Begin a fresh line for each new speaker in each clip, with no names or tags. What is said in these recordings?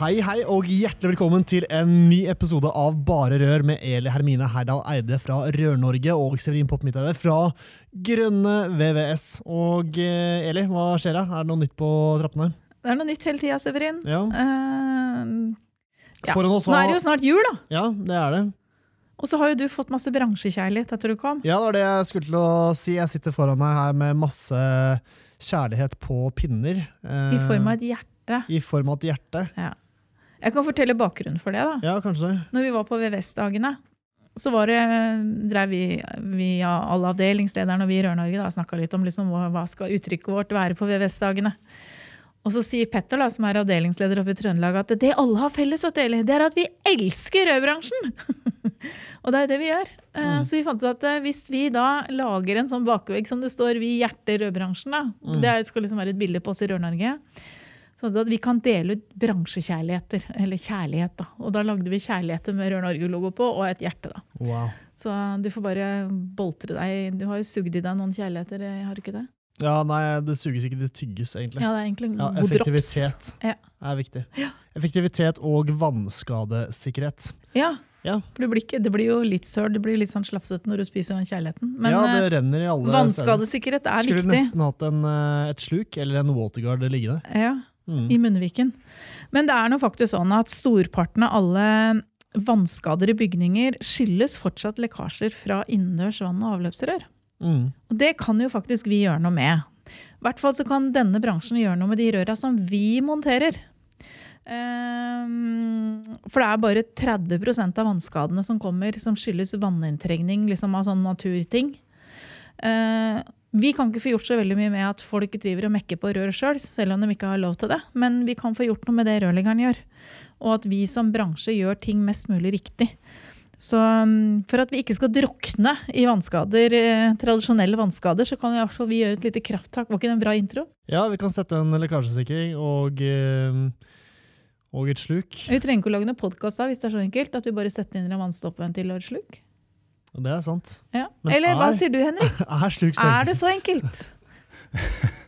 Hei, hei, og hjertelig velkommen til en ny episode av Bare Rør med Eli Hermine Herdal Eide fra Rør-Norge og Severin Popp Midteide fra Grønne VVS. Og eh, Eli, hva skjer da? Er det noe nytt på trappene?
Det er noe nytt hele tida, Severin.
Ja.
Uh, ja.
Oss
Nå er det jo snart jul, da.
Ja, det er det.
Og så har jo du fått masse bransjekjærlighet etter du kom.
Ja, det var det jeg skulle til å si. Jeg sitter foran meg her med masse kjærlighet på pinner. eh,
I form av et hjerte.
I form av et hjerte.
Ja. Jeg kan fortelle bakgrunnen for det. da.
Ja, kanskje.
Når vi var på VVS-dagene, så var det, drev vi via alle avdelingslederne og vi i Rør-Norge snakka litt om liksom, hva, hva skal uttrykket vårt være på VVS-dagene. Og så sier Petter, da, som er avdelingsleder oppe i Trøndelag, at det alle har felles, det er at vi elsker rødbransjen! og det er jo det vi gjør. Eh,
Mm.
Så vi fant ut at eh, hvis vi da lager en sånn bakvegg som det står 'Vi hjerter rødbransjen', da,
Mm.
det skal liksom være et bilde på oss i Rør-Norge, sånn at vi kan dele ut bransjekjærligheter, eller kjærlighet. da. Og da lagde vi kjærligheter med Rør-Norge-logo på, og et hjerte. da.
Wow.
Så du får bare boltre deg. Du har jo sugd i deg noen kjærligheter, eh, har du ikke det?
Ja, nei, det suges ikke, det tygges, egentlig.
Ja, det er egentlig
Ja,
god drops.
effektivitet
Ja.
er viktig.
Ja.
Effektivitet og vannskadesikkerhet.
Ja,
Ja.
for det blir, ikke, det blir jo litt sør, det blir litt sånn slafsete når du spiser den kjærligheten. Men
ja,
eh,
det renner i alle
vannskadesikkerhet er
Skulle
viktig.
nesten hatt en, eh, et sluk eller en waterguard liggende.
Ja,
Mm.
I munnviken. Men det er nå faktisk sånn at storparten av alle vannskader i bygninger skyldes fortsatt lekkasjer fra innendørs vann- og avløpsrør.
Mm.
Og det kan jo faktisk vi gjøre noe med. I hvert fall så kan denne bransjen gjøre noe med de røra som vi monterer. Ehm, for det er bare 30% av vannskadene som kommer som skyldes vanninntrengning liksom av sånne naturting. Eh, vi kan ikke få gjort så veldig mye med at folk driver og mekker på rør sjøl, selv, selv om de ikke har lov til det. Men vi kan få gjort noe med det rørleggeren gjør. Og at vi som bransje gjør ting mest mulig riktig. Så um, for at vi ikke skal drukne i vannskader, eh, tradisjonelle vannskader, så kan i hvert fall vi gjøre et lite krafttak. Var ikke det en bra intro?
Ja, vi kan sette en lekkasjesikring og, eh, og et sluk.
Vi trenger ikke å lage noen podkast da, hvis det er så enkelt. At vi bare setter inn en vannstoppventil og et sluk.
Og det er sant.
Ja.
Men
Eller hva
er-
sier du, Henrik?
Er slik så
Er det så enkelt?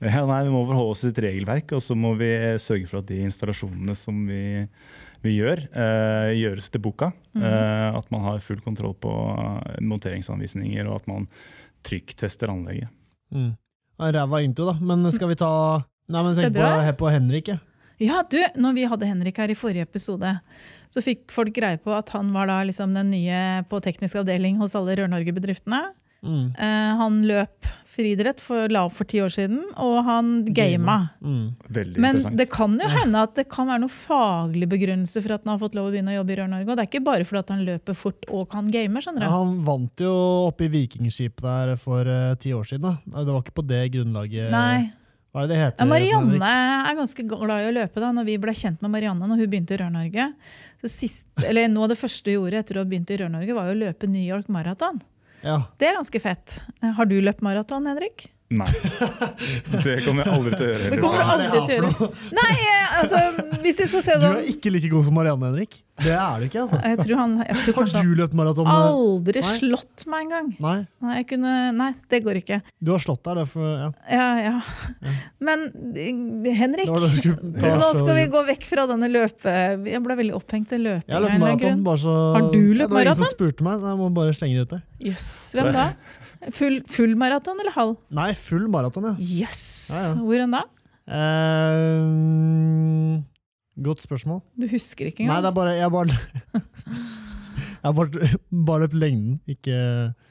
Ja, nei, Vi må forholde oss til et regelverk, og så må vi sørge for at de installasjonene som vi, vi gjør, uh, gjøres til boka.
Mm.
Uh, at man har full kontroll på eh, monteringsanvisninger, og at man trykktester anlegget.
Mm. Ræva intro, da. Men skal vi ta Nei, men tenk på, på Henrik. Ja.
Ja, du, når vi hadde Henrik her i forrige episode, så fikk folk greie på at han var da liksom den nye på teknisk avdeling hos alle Rør-Norge-bedriftene.
Mm.
Uh, han løp friidrett for la opp for ti år siden, og han gama.
Mm.
Veldig
Men det kan jo hende at det kan være noe faglig begrunnelse for at han har fått lov å begynne å jobbe i Rør-Norge. Og det er ikke bare fordi at han løper fort og kan game, skjønner
Ja, han vant jo oppe i Vikingskipet der for uh, ti år siden. da. Det var ikke på det grunnlaget
Nei.
Hva er det det heter?
Marianne
Henrik?
er ganske glad i å løpe. da. Når vi ble kjent med Marianne når hun begynte i Rør-Norge så sist, eller Noe av det første hun gjorde etter å ha begynt i Rør-Norge, var jo å løpe New York Marathon.
Ja.
Det er ganske fett. Har du løpt maraton, Henrik?
Nei. Det kommer jeg aldri til å gjøre.
Det kommer du
det
aldri til å gjøre. Nei, eh, altså, hvis jeg skal se
Du er ikke like god som Marianne, Henrik. Det er du ikke, altså.
Jeg tror, han, jeg tror
Har du løpt maraton?
aldri
Nei.
slått meg engang.
Nei,
Nei, jeg kunne, nei, det går ikke.
du har slått deg, Derfor, ja.
Ja, ja. Men Henrik,
Det det skulle ta
nå skal vi gå vekk fra denne løpe... Jeg ble veldig opphengt i løpinga.
Har har løpt maraton.
du
ja, Det var ingen som spurte meg, så jeg må bare slenge det ut der.
Yes, Hvem da? Full, full maraton eller halv?
Nei, full maraton, ja.
Jøss.
Ja, ja.
Hvor enn da?
Uh, godt spørsmål.
Du husker ikke engang?
Nei, det er bare Jeg bare Jeg har bare, bare løpt lengden, ikke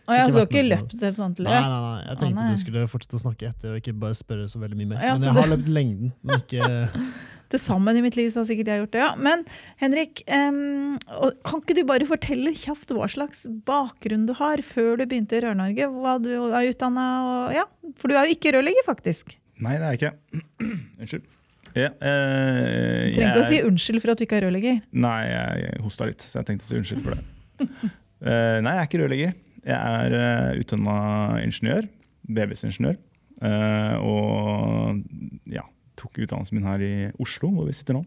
Og jeg
Ikke
har ikke løpt et sånt
Nei,
løp.
nei, nei. Jeg
Å,
tenkte
nei.
du skulle fortsette å snakke etter og ikke bare spørre så veldig mye mer.
Ja,
Men jeg har
det-
løpt lengden, men ikke
Til sammen i mitt liv så har sikkert jeg gjort det, ja. Men Henrik, um, og kan ikke du bare fortelle kjapt hva slags bakgrunn du har før du begynte i Rør-Norge? Hva du er utdanna og Ja, for du er jo ikke rørlegger, faktisk.
Nei, det er jeg ikke. Unnskyld. Ja, eh,
Du trenger ikke å si unnskyld for at du ikke er rørlegger.
Nei, jeg, jeg hosta litt, så jeg tenkte å si unnskyld for det. Eh, nei, jeg er ikke rørlegger. Jeg er uh, utdanna ingeniør. BVS-ingeniør. Eh, og ja, tok utdannelsen min her i Oslo, hvor vi sitter nå.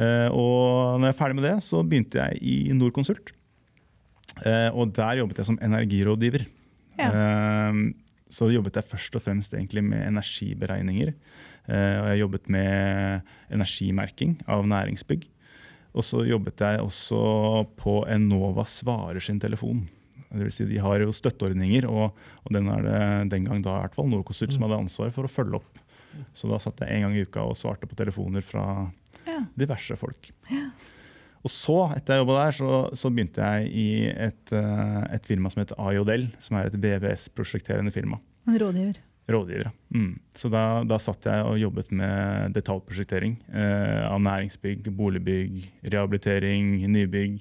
Eh, og når jeg er ferdig med det, så begynte jeg i Norconsult. Eh, og der jobbet jeg som energirådgiver.
Ja.
Eh, så jobbet jeg først og fremst egentlig med energiberegninger. Eh, og jeg jobbet med energimerking av næringsbygg. Og så jobbet jeg også på Enova Svarer sin telefon. Det vil si, de har jo støtteordninger, og, og den er det den gang da i hvert fall Norconsult som hadde ansvar for å følge opp. Så da satt jeg en gang i uka og svarte på telefoner fra
Ja.
diverse folk. Og så, etter jeg jobba der, så, så begynte jeg i et, eh, et firma som heter IODL, som er et VVS-prosjekterende firma.
En rådgiver.
Rådgivere. Mm. Så da, da satt jeg og jobbet med detaljprosjektering eh, av næringsbygg, boligbygg, rehabilitering, nybygg.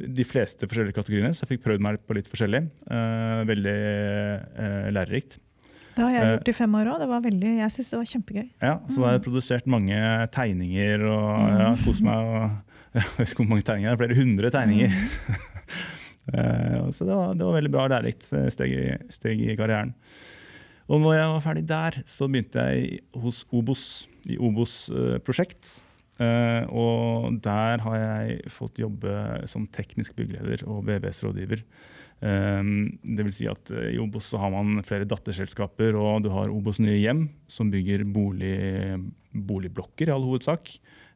De fleste forskjellige kategoriene, så jeg fikk prøvd meg på litt forskjellig. Eh, veldig eh, lærerikt.
Det har jeg
Eh.
gjort i fem år òg. Jeg syns det var kjempegøy.
Ja, så da har jeg produsert mange tegninger og ja, kost meg. Og, jeg vet ikke hvor mange tegninger, er flere hundre tegninger. Mm. så det var, det var veldig bra lærerikt eh, steg, steg i karrieren. Og når jeg var ferdig der, så begynte jeg hos Obos, i Obos eh, prosjekt. Uh, og der har jeg fått jobbe som teknisk byggeleder og VVS-rådgiver. Um, det vil si at eh, I Obos så har man flere datterselskaper, og du har Obos Nye Hjem, som bygger bolig, boligblokker i all hovedsak.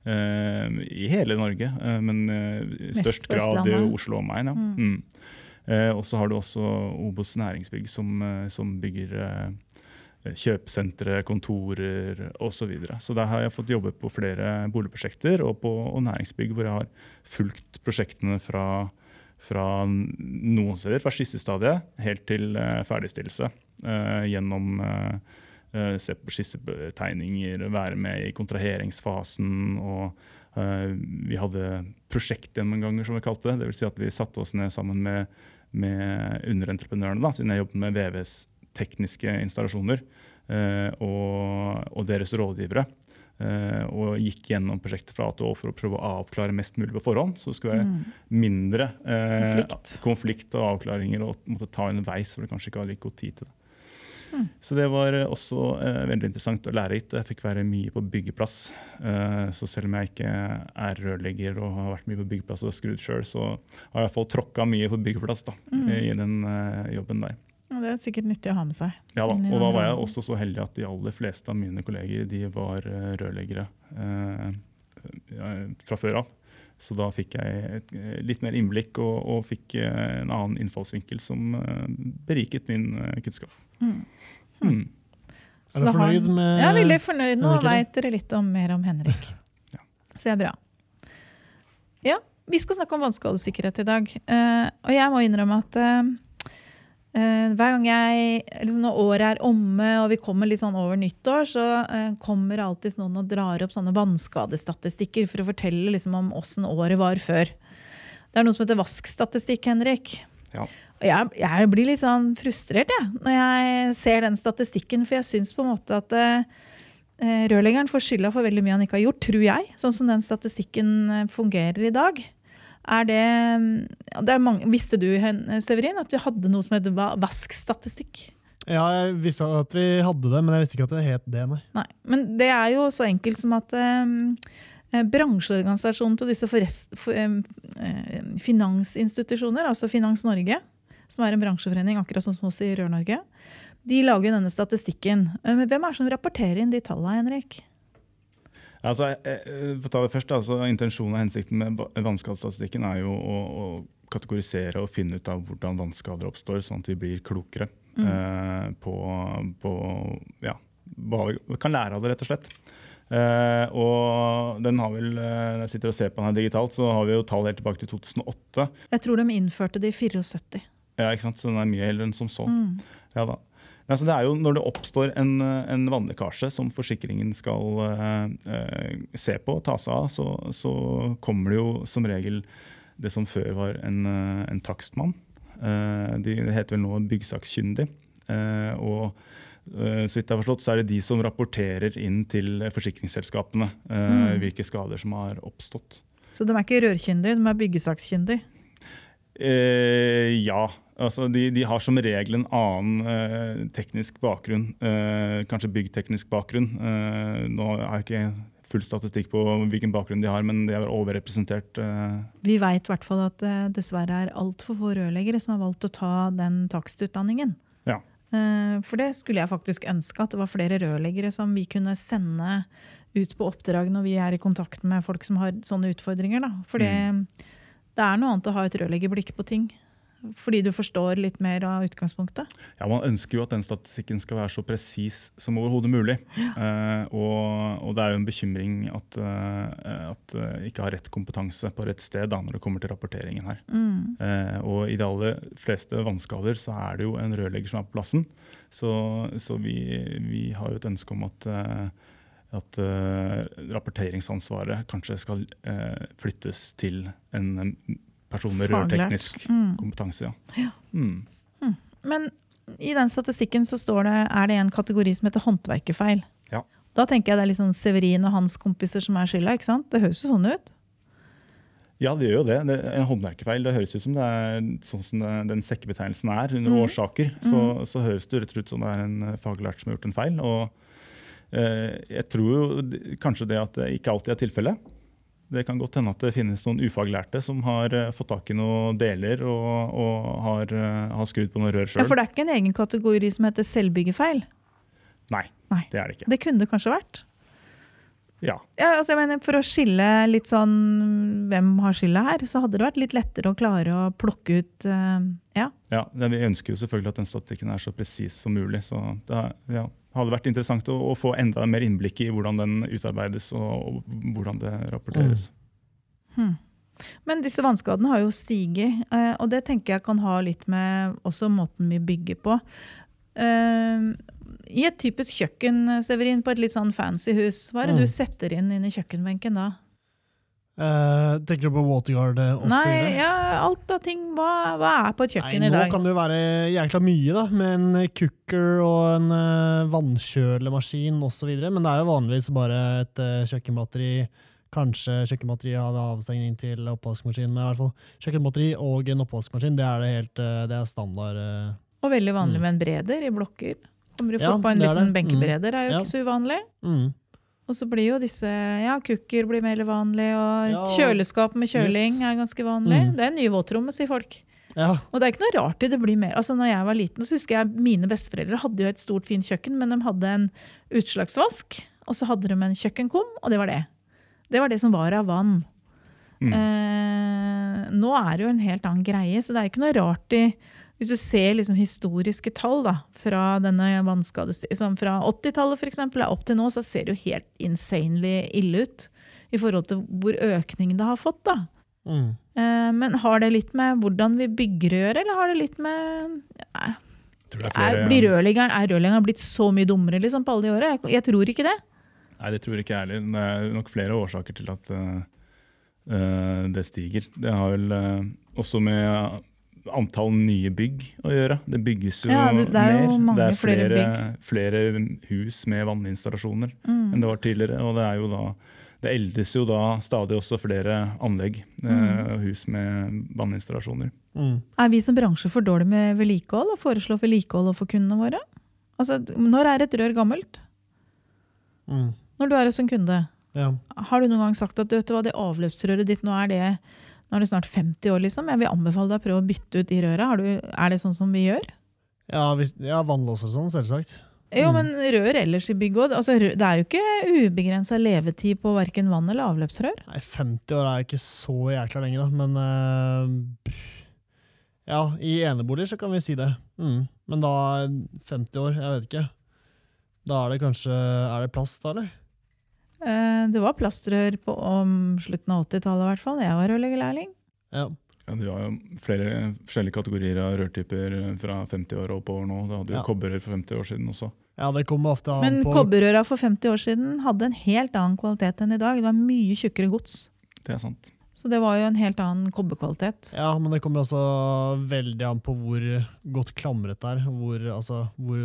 eh, I hele Norge, uh, men i størst grad i Oslo og omegn. Ja.
Mm.
Mm. Og så har du også Obos Næringsbygg, som, som bygger kjøpesentre, kontorer osv. Så, videre. så der har jeg fått jobbe på flere boligprosjekter og på og næringsbygg, hvor jeg har fulgt prosjektene fra, fra noen steder, fra skissestadiet helt til eh, ferdigstillelse. eh, gjennom eh, eh, se på skissetegninger, være med i kontraheringsfasen. og eh, Vi hadde prosjektgjennomganger, som vi kalte det. Dvs. Si at vi satte oss ned sammen med, med underentreprenørene, da, siden jeg jobbet med VVs tekniske installasjoner, eh, og, og deres rådgivere. eh, og gikk gjennom prosjektet fra A til Å for å prøve å avklare mest mulig på forhånd. Så det skulle være
Mm.
mindre eh,
Konflikt.
konflikt og avklaringer og måtte ta underveis, for det kanskje ikke hadde like god tid til det.
Mm.
Så det var også eh, veldig interessant og lærerikt. Jeg fikk være mye på byggeplass. Eh, så selv om jeg ikke er rørlegger og har vært mye på byggeplass og skrudd sjøl, så har jeg i hvert fall tråkka mye på byggeplass da,
Mm.
i den eh, jobben der.
Det er sikkert nyttig å ha med seg.
Ja da, og da var jeg også så heldig at de aller fleste av mine kolleger de var eh, rørleggere eh, fra før av. Så da fikk jeg et, eh, litt mer innblikk og, og fikk eh, en annen innfallsvinkel som eh, beriket min eh, kunnskap.
Mm.
Mm.
Er du fornøyd med
Jeg er veldig fornøyd nå. Veit dere litt om, mer om Henrik.
Ja.
Så det er bra. Ja, vi skal snakke om vannskadesikkerhet i dag. Uh, og jeg må innrømme at eh, eh, hver gang jeg liksom Når året er omme og vi kommer litt sånn over nyttår, så eh, kommer alltid noen og drar opp sånne vannskadestatistikker for å fortelle liksom om åssen året var før. Det er noe som heter vaskstatistikk, Henrik.
Ja.
Og jeg, jeg blir litt sånn frustrert jeg, når jeg ser den statistikken, for jeg syns på en måte at eh, eh, rørleggeren får skylda for veldig mye han ikke har gjort, tror jeg. Sånn som den statistikken eh, fungerer i dag. Er det, det er mange, Visste du Severin, at vi hadde noe som heter va- vaskstatistikk?
Ja, jeg visste at vi hadde det, men jeg visste ikke at det het det, nei.
Nei, men det er jo så enkelt som at eh, bransjeorganisasjonen til disse forrest, for, eh, finansinstitusjoner, altså Finans Norge, som er en bransjeforening akkurat sånn som oss i Rør-Norge, de lager denne statistikken. Men hvem er det som rapporterer inn de tallene, Henrik?
Altså, eh, eh, for å ta det først, altså, Intensjonen og hensikten med vannskadestatistikken er jo å, å kategorisere og finne ut av hvordan vannskader oppstår, sånn at vi blir klokere
Mm.
eh, på, på ja, hva vi kan lære av det, rett og slett. Eh, og den har vel, eh, når jeg sitter og ser på den her digitalt, så har vi jo tall helt tilbake til 2008.
Jeg tror de innførte det i 74.
Ja, ikke sant? Så den er mye eldre enn som så.
Mm.
Ja da. Nei, så det er jo når det oppstår en, en vannlekkasje som forsikringen skal eh, se på og ta seg av, så, så kommer det jo som regel det som før var en, eh, en takstmann. Eh, de, det heter vel nå byggsakkyndig. Eh, og eh, så vidt jeg har forstått, så er det de som rapporterer inn til forsikringsselskapene eh,
Mm.
hvilke skader som har oppstått.
Så de er ikke rørkyndige, de er
byggesakkyndige? Ja. Altså, de, de har som regel en annen eh, teknisk bakgrunn. Eh, kanskje byggteknisk bakgrunn. Eh, nå er jeg ikke full statistikk på hvilken bakgrunn de har, men de er overrepresentert. Eh,
Vi veit i hvert fall at det dessverre er altfor få rørleggere som har valgt å ta den takstutdanningen.
Ja.
Eh, For det skulle jeg faktisk ønske, at det var flere rørleggere som vi kunne sende ut på oppdrag når vi er i kontakt med folk som har sånne utfordringer. For det, det er noe annet å ha et rørleggerblikk på ting. Fordi du forstår litt mer av utgangspunktet.
ja, Man ønsker jo at den statistikken skal være så presis som overhodet mulig. Eh, og, og det er jo en bekymring at, uh, at uh, ikke har rett kompetanse på rett sted da, når det kommer til rapporteringen her.
Mm.
Eh, og i de aller fleste vannskader så er det jo en rørlegger som er på plassen. Så, så vi, vi har jo et ønske om at, at uh, rapporteringsansvaret kanskje skal uh, flyttes til en person med rørteknisk
Mm.
kompetanse. Ja.
Ja.
Mm.
Men i den statistikken så står det, er det en kategori som heter håndverkerfeil.
Ja.
Da tenker jeg det er litt sånn Severin og hans kompiser som er skylda. ikke sant? Det høres jo sånn ut.
ja, det gjør jo det. det en håndverkerfeil det høres ut som det er sånn som det, den sekkebetegnelsen er under
Mm.
årsaker. Så, så høres det rett ut som det er en eh, faglært som har gjort en feil. og eh, jeg tror jo kanskje det at det ikke alltid er tilfellet. Det kan godt hende at det finnes noen ufaglærte som har eh, fått tak i noen deler og, og har, eh, har skrudd på noen rør
Ja. For det er ikke en egen kategori som heter selvbyggefeil.
Nei,
Nei.
det er det ikke.
Det kunne det kanskje vært.
Ja.
Ja, altså jeg mener For å skille litt sånn hvem har skylda her, så hadde det vært litt lettere å klare å plukke ut uh, Ja.
ja vi ønsker jo selvfølgelig at den statistikken er så presis som mulig. Så det er- ja, hadde vært interessant å, å få enda mer innblikk i hvordan den utarbeides og, og hvordan det rapporteres.
Hmm. Men disse vannskadene har jo stiget, eh, og det tenker jeg kan ha litt med også måten vi bygger på. Eh, I et typisk kjøkken, Severin, på et litt sånn fancy hus, hva er det
Mm.
du setter inn inn i kjøkkenbenken da?
Eh, tenker du på Waterguard også?
Nei, ja, alt av ting. Hva, hva er på et kjøkken
Nei,
i
nå kan det jo være jækla mye, da, med en eh, cooker og en uh, vannkjølemaskin osv. Men det er jo vanligvis bare et uh, kjøkkenbatteri. Kanskje kjøkkenbatteri har avstengning til oppvaskmaskin, men i hvert fall kjøkkenbatteri og en oppvaskmaskin, det er det helt uh, det er standard.
Og veldig vanlig
Mm.
med en breder i blokker. Kommer du
Ja,
fort på en liten.
Mm.
benkebreder, er jo
Ja.
ikke så uvanlig.
Mm.
Og så blir jo disse Ja, kukker blir mer vanlig, og
Ja,
kjøleskap med kjøling
yes.
er ganske vanlig.
Mm.
Det er nye våtrommet, sier folk.
Ja.
Og det er ikke noe rart i det blir mer. Altså, når jeg var liten, så husker jeg mine besteforeldre hadde jo et stort, fint kjøkken, men de hadde en utslagsvask, og så hadde de en kjøkkenkum, og det var det. Det var det som var av vann.
Mm.
Eh, nå er det jo en helt annen greie, så det er ikke noe rart i Hvis du ser liksom historiske tall da, fra denne vannskadesti- som fra 80-tallet f.eks. opp til nå, så ser det jo helt insanely ille ut i forhold til hvor økningen det har fått. da.
Mm.
Eh, men har det litt med hvordan vi bygger å gjøre, eller har det litt med
Tror det er
er,
flere-
blir rørleggeren, er rørleggeren blitt så mye dummere liksom, på alle de åra? Jeg, jeg tror ikke det.
Nei, det tror ikke jeg heller. Det er nok flere årsaker til at eh, eh, det stiger. Det har vel uh, også med antall nye bygg å gjøre. Det bygges jo
Ja, det- det er jo
mer.
mange
det er
flere
flere, flere hus med vanninstallasjoner
Mm.
enn det var tidligere. Og det er jo da det eldes jo da stadig også flere anlegg, og
Mm.
hus med vanninstallasjoner.
Mm.
Er vi som bransje for dårlige med vedlikehold og foreslår vedlikehold for kundene våre? Altså, når er et rør gammelt?
Mm.
Når du er hos en kunde,
Ja.
har du noen gang sagt at du vet du hva, det avløpsrøret ditt nå er det nå er det snart 50 år, liksom. Jeg vil anbefale deg å prøve å bytte ut de røra. Har du, er det sånn som vi gjør?
Ja, hvis, ja, vannlås og sånn, selvsagt.
Jo,
Mm.
men rør ellers i bygg òg. Altså, det er jo ikke ubegrensa levetid på verken vann- eller avløpsrør.
Nei, 50 år er ikke så jækla lenge, da, men eh, Ja, i eneboliger så kan vi si det. Mm. Men da 50 år, jeg vet ikke. Da er det kanskje Er det plast, da, eller?
Eh, Det var plastrør på om slutten av 80-tallet, i hvert fall. Jeg var rørleggerlærling.
Ja.
Ja, Du har jo flere forskjellige kategorier av rørtyper fra 50 år og oppover nå. Da hadde jo
Ja.
kobberrør for 50 år siden også.
ja, det kommer ofte an
Men
på
kobberrøra for 50 år siden hadde en helt annen kvalitet enn i dag. Det var mye tjukkere gods.
Det er sant.
Så det var jo en helt annen kobberkvalitet.
Ja, men det kommer også veldig an på hvor godt klamret det er. Hvor, altså, hvor,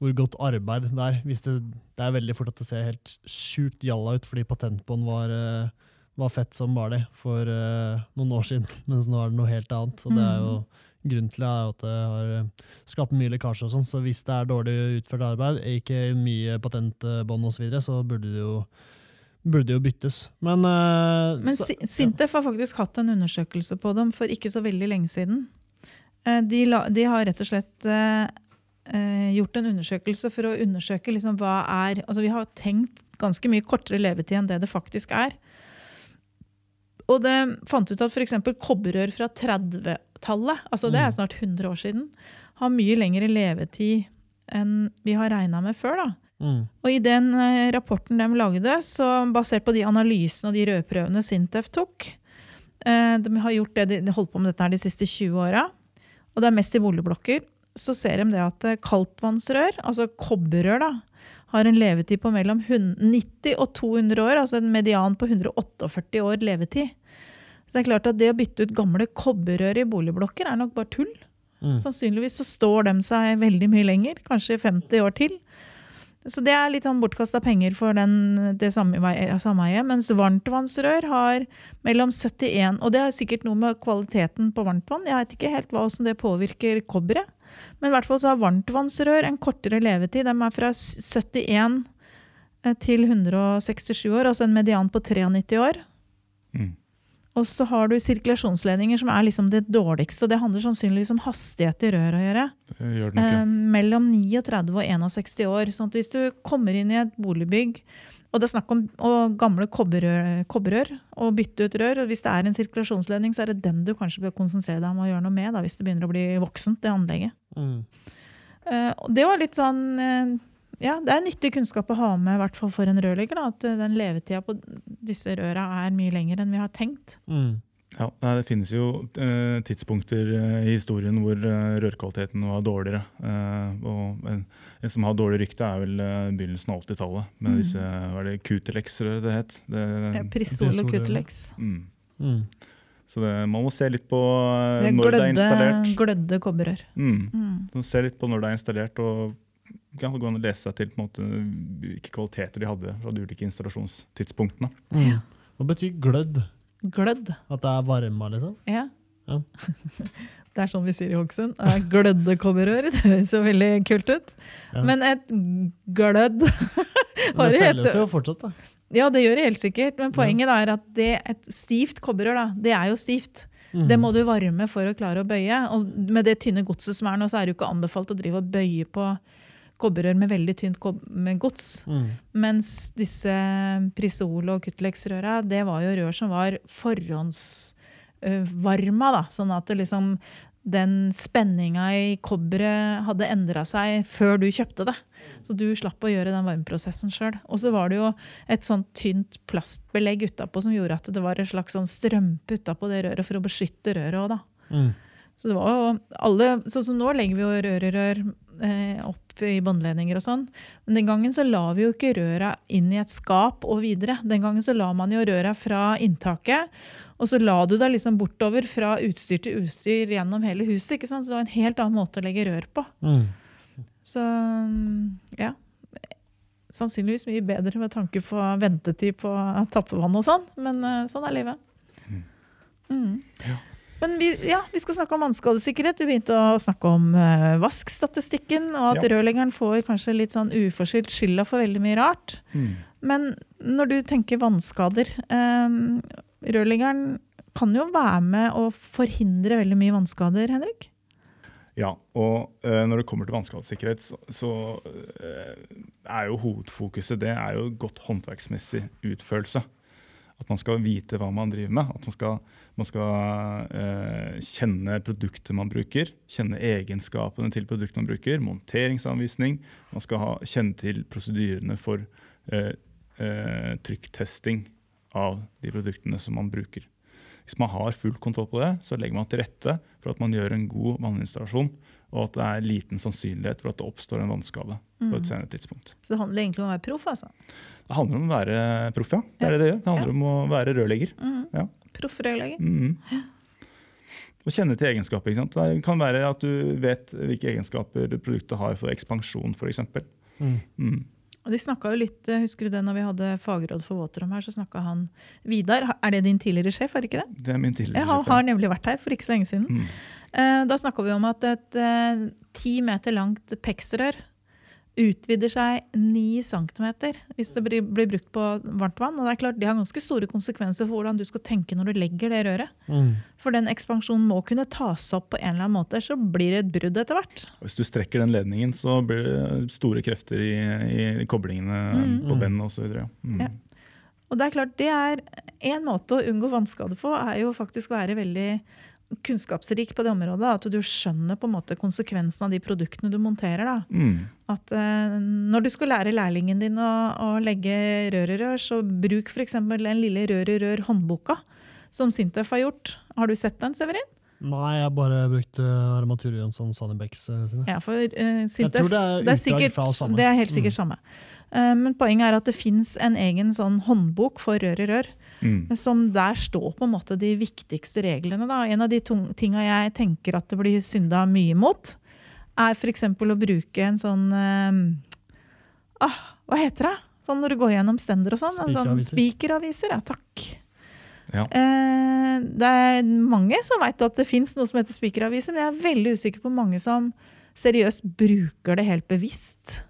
hvor godt arbeid det er. Det, det er veldig fort at det ser helt sjukt jalla ut fordi patentbånd var, eh, var fett som var det for uh, noen år siden, mens nå er det noe helt annet. Og det er jo Grunnen til det er at det har eh, skapt mye lekkasje og sånn, så hvis det er dårlig utført arbeid, ikke mye patentbånd osv., så, videre, så burde det jo burde jo byttes. Men, uh,
Men
så-
Sintef Sintef har faktisk hatt en undersøkelse på dem for ikke så veldig lenge siden. De, la, de har rett og slett eh, gjort en undersøkelse for å undersøke liksom hva er Altså vi har tenkt ganske mye kortere levetid enn det det faktisk er. Og det fant ut at f.eks. kobberrør fra 30-tallet, altså det er
Mm.
snart 100 år siden, har mye lengre levetid enn vi har regna med før. da.
Mm.
Og i den eh, rapporten de lagde, så basert på de analysene og de rødprøvene Sintef tok eh, De har gjort det, de, de holdt på med dette her de siste 20 åra, og det er mest i boligblokker. Så ser de det at eh, kaldtvannsrør, altså kobberrør, da, har en levetid på mellom 90 og 200 år, altså en median på 148 år levetid. Så det er klart at det å bytte ut gamle kobberrør i boligblokker er nok bare tull.
Mm.
Sannsynligvis så står de seg veldig mye lenger, kanskje 50 år til. Så det er litt sånn bortkasta penger for den, det sameie- sameiet. Mens varmtvannsrør har mellom 71 Og det er sikkert noe med kvaliteten på varmtvann. Jeg vet ikke helt hva, hvordan det påvirker kobberet. Men i hvert fall så har varmtvannsrør en kortere levetid. De er fra 71 til 167 år, altså en median på 93 år.
Mm.
Og så har du sirkulasjonsledninger, som er liksom det dårligste. Og det handler sannsynligvis om hastighet i røret å gjøre. Eh, mellom 39 og 61 år. Sånn at hvis du kommer inn i et boligbygg, og det er snakk om gamle kobberrør, kobberrør, og bytte ut rør, og hvis det er en sirkulasjonsledning, så er det den du kanskje bør konsentrere deg om å gjøre noe med, da, hvis det begynner å bli voksent, det anlegget.
Mm.
Eh, det var litt sånn eh, Ja, det er nyttig kunnskap å ha med, hvert fall for en rørlegger, da, at eh, den levetida på disse røra er mye lenger enn vi har tenkt.
Mm.
Ja, Det finnes jo eh, tidspunkter eh, i historien hvor eh, rørkvaliteten var dårligere. Eh, og en, som har dårlig rykte, er vel begynnelsen av 80-tallet. Med
Mm.
disse var det Qtelex-rør det het. Det,
Eh, Prisol og. Cutelex.
mm.
Mm.
Så det, man må se litt på
Det er
glødde, det er installert.
glødde kobberrør.
Mm.
Mm.
Se litt på når det er installert, og kan gå an å lese seg til på en måte, hvilke kvaliteter de hadde fra de ulike installasjonstidspunktene.
Mm. Hva betyr glødd?
Glødd.
At det er varma, liksom?
Ja.
Ja.
det er sånn vi sier i Hokksund. Glødde kobberrør. Det høres jo veldig kult ut.
Ja.
Men et glødd
Men det selges jo fortsatt, da.
Ja, det gjør det helt sikkert. Men poenget er at det, et stivt kobberrør, da, det er jo stivt.
Mm.
Det må du varme for å klare å bøye. Og med det tynne godset som er nå, så er det jo ikke anbefalt å drive og bøye på kobberrør med veldig tynt med gods.
Mm.
Mens disse Prisol og Cutlex-røra, det var jo rør som var forhåndsvarma, da. Sånn at det liksom den spenninga i kobberet hadde endra seg før du kjøpte det. Så du slapp å gjøre den varmeprosessen sjøl. Og så var det jo et sånt tynt plastbelegg utapå som gjorde at det var en slags sånn strømpe utapå det røret for å beskytte røret òg, da.
Mm.
Så det var jo alle, sånn som nå legger vi jo rør i rør eh, opp i båndledninger og sånn. Men den gangen så la vi jo ikke røra inn i et skap og videre. Den gangen så la man jo røra fra inntaket, og så la du deg liksom bortover fra utstyr til utstyr gjennom hele huset. ikke sant? Så det var en helt annen måte å legge rør på.
Mm.
Så ja. Sannsynligvis mye bedre med tanke på ventetid på tappevann og sånn, men eh, sånn er livet. Mm.
Ja.
Men vi, ja, vi skal snakke om vannskadesikkerhet. Vi begynte å snakke om uh, vaskstatistikken, og at
Ja.
rørleggeren får kanskje litt sånn uforskyldt skylda for veldig mye rart.
Mm.
Men når du tenker vannskader eh, Rørleggeren kan jo være med å forhindre veldig mye vannskader, Henrik?
Ja, og uh, når det kommer til vannskadesikkerhet, så, så uh, er jo hovedfokuset det er jo godt håndverksmessig utførelse. At man skal vite hva man driver med. At man skal, man skal eh, kjenne produktet man bruker. Kjenne egenskapene til produktet man bruker. Monteringsanvisning. Man skal ha, kjenne til prosedyrene for eh, eh, trykktesting av de produktene som man bruker. Hvis man har full kontroll på det, så legger man til rette for at man gjør en god vanninstallasjon, og at det er liten sannsynlighet for at det oppstår en vannskade på et senere tidspunkt.
Så det handler egentlig om å være proff, altså.
Det handler om å være proff, ja. Det er det det gjør. Det handler om å være rørlegger. Ja.
Proff rørlegger.
Mm. Og kjenne til egenskaper. Ikke sant? Det kan være at du vet hvilke egenskaper produktet har for ekspansjon, f.eks.
Mm.
Mm.
Og de snakket jo litt, eh, Husker du det når vi hadde fagråd for våtrom her, så snakka han Vidar, er det din tidligere sjef, er det ikke det?
Det er min tidligere sjef, ja.
har nemlig vært her for ikke så lenge siden.
Mm.
Eh, Da snakka vi om at et eh, ti meter langt PEX-rør utvider seg 9 centimeter hvis det blir, blir brukt på varmt vann. Og det er klart, det har ganske store konsekvenser for hvordan du skal tenke når du legger det røret.
Mm.
For den ekspansjonen må kunne tas opp på en eller annen måte, så blir det et brudd etter hvert.
Hvis du strekker den ledningen, så blir det store krefter i, i koblingene
Mm.
på bendet osv. Mm.
Ja. Og det er klart, det er en måte å unngå vannskade på, er jo faktisk å være veldig kunnskapsrik på det området. At du skjønner på en måte konsekvensen av de produktene du monterer. da.
Mm.
At uh, Når du skal lære lærlingen din å, å legge rør i rør, så bruk f.eks. den lille rør i rør-håndboka som Sintef har gjort. Har du sett den, Severin?
Nei, jeg bare brukte Armatur Jønsson Sanibecks eh, sine.
Ja, for
Jeg
Sintef
tror det er
det er, sikkert,
fra samme.
det er helt sikkert
Mm.
samme. Uh, men poenget er at det fins en egen sånn håndbok for rør i rør.
Mm.
Som der står på en måte de viktigste reglene. Da. En av de tung- tinga jeg tenker at det blir synda mye mot, er f.eks. å bruke en sånn uh, ah, Hva heter det? Sånn når du går gjennom stender og sånn. Spikeraviser. sånn
Spikeraviser.
Spikeraviser, ja takk.
Ja.
Uh, det er mange som veit at det fins noe som heter spikeraviser, men jeg er veldig usikker på mange som seriøst bruker det helt bevisst.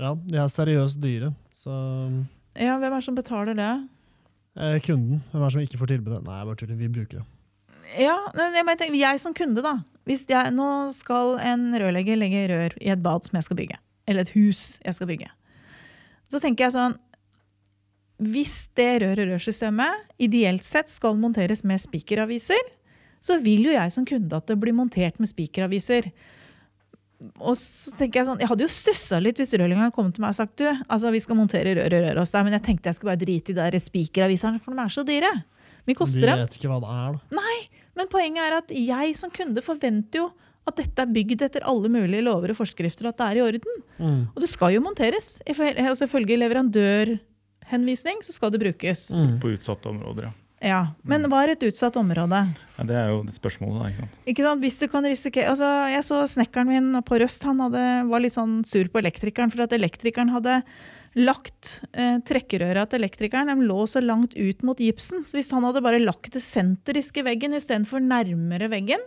Ja, de er seriøst dyre. Så
Ja, hvem er det som betaler det?
Eh, kunden, hvem er det som ikke får tilbudet? Nei, jeg bare tuller. Vi bruker det.
Ja, jeg, mener, jeg som kunde, da. Hvis jeg, nå skal en rørlegger legge rør i et bad som jeg skal bygge, eller et hus jeg skal bygge, så tenker jeg sånn Hvis det rør-og-rør-systemet ideelt sett skal monteres med spikeraviser, så vil jo jeg som kunde at det blir montert med spikeraviser. Og så tenker Jeg sånn, jeg hadde jo stussa litt hvis rørleggeren kom til meg og sagt du, altså vi skal montere rør i røret hos deg, men jeg tenkte jeg skulle bare drite i de spikeraviserne, for de er så dyre. Mye koster
De
de?
vet ikke hva det er, da.
Nei, Men poenget er at jeg som kunde forventer jo at dette er bygd etter alle mulige lover og forskrifter, og at det er i orden.
Mm.
Og det skal jo monteres. Altså Ifølge leverandørhenvisning så skal det brukes.
Mm.
På utsatte områder, ja.
Ja, Men hva er et utsatt område?
ja. Det er jo det spørsmålet, da. ikke sant?
Ikke sant? Hvis du kan risikere, altså Jeg så snekkeren min på Røst han hadde, var litt sånn sur på elektrikeren for at elektrikeren hadde lagt eh, trekkerøra til elektrikeren de lå så langt ut mot gipsen. Så hvis han hadde bare lagt det sentriske veggen istedenfor nærmere veggen,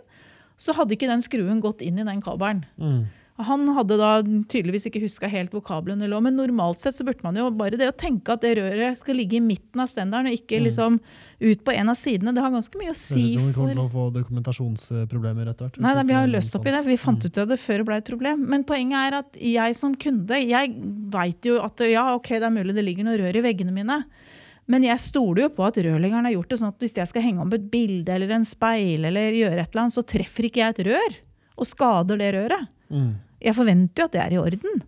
så hadde ikke den skruen gått inn i den kabelen.
Mm.
Han hadde da tydeligvis ikke huska helt hvor kablene lå, men normalt sett så burde man jo bare det å tenke at det røret skal ligge i midten av stenderen, og ikke
Mm.
liksom ut på en av sidene, det har ganske mye å
Høres
si
ut som vi kommer til å få dokumentasjonsproblemer etter hvert.
Nei, da, vi har løst opp i det. Vi fant
Mm.
ut av det før det ble et problem. Men poenget er at jeg som kunde, jeg veit jo at ja, ok, det er mulig det ligger noe rør i veggene mine. Men jeg stoler jo på at rørleggeren har gjort det sånn at hvis jeg skal henge om et bilde eller en speil, eller gjøre et eller annet, så treffer ikke jeg et rør og skader det røret.
Mm.
Jeg forventer jo at det er i orden.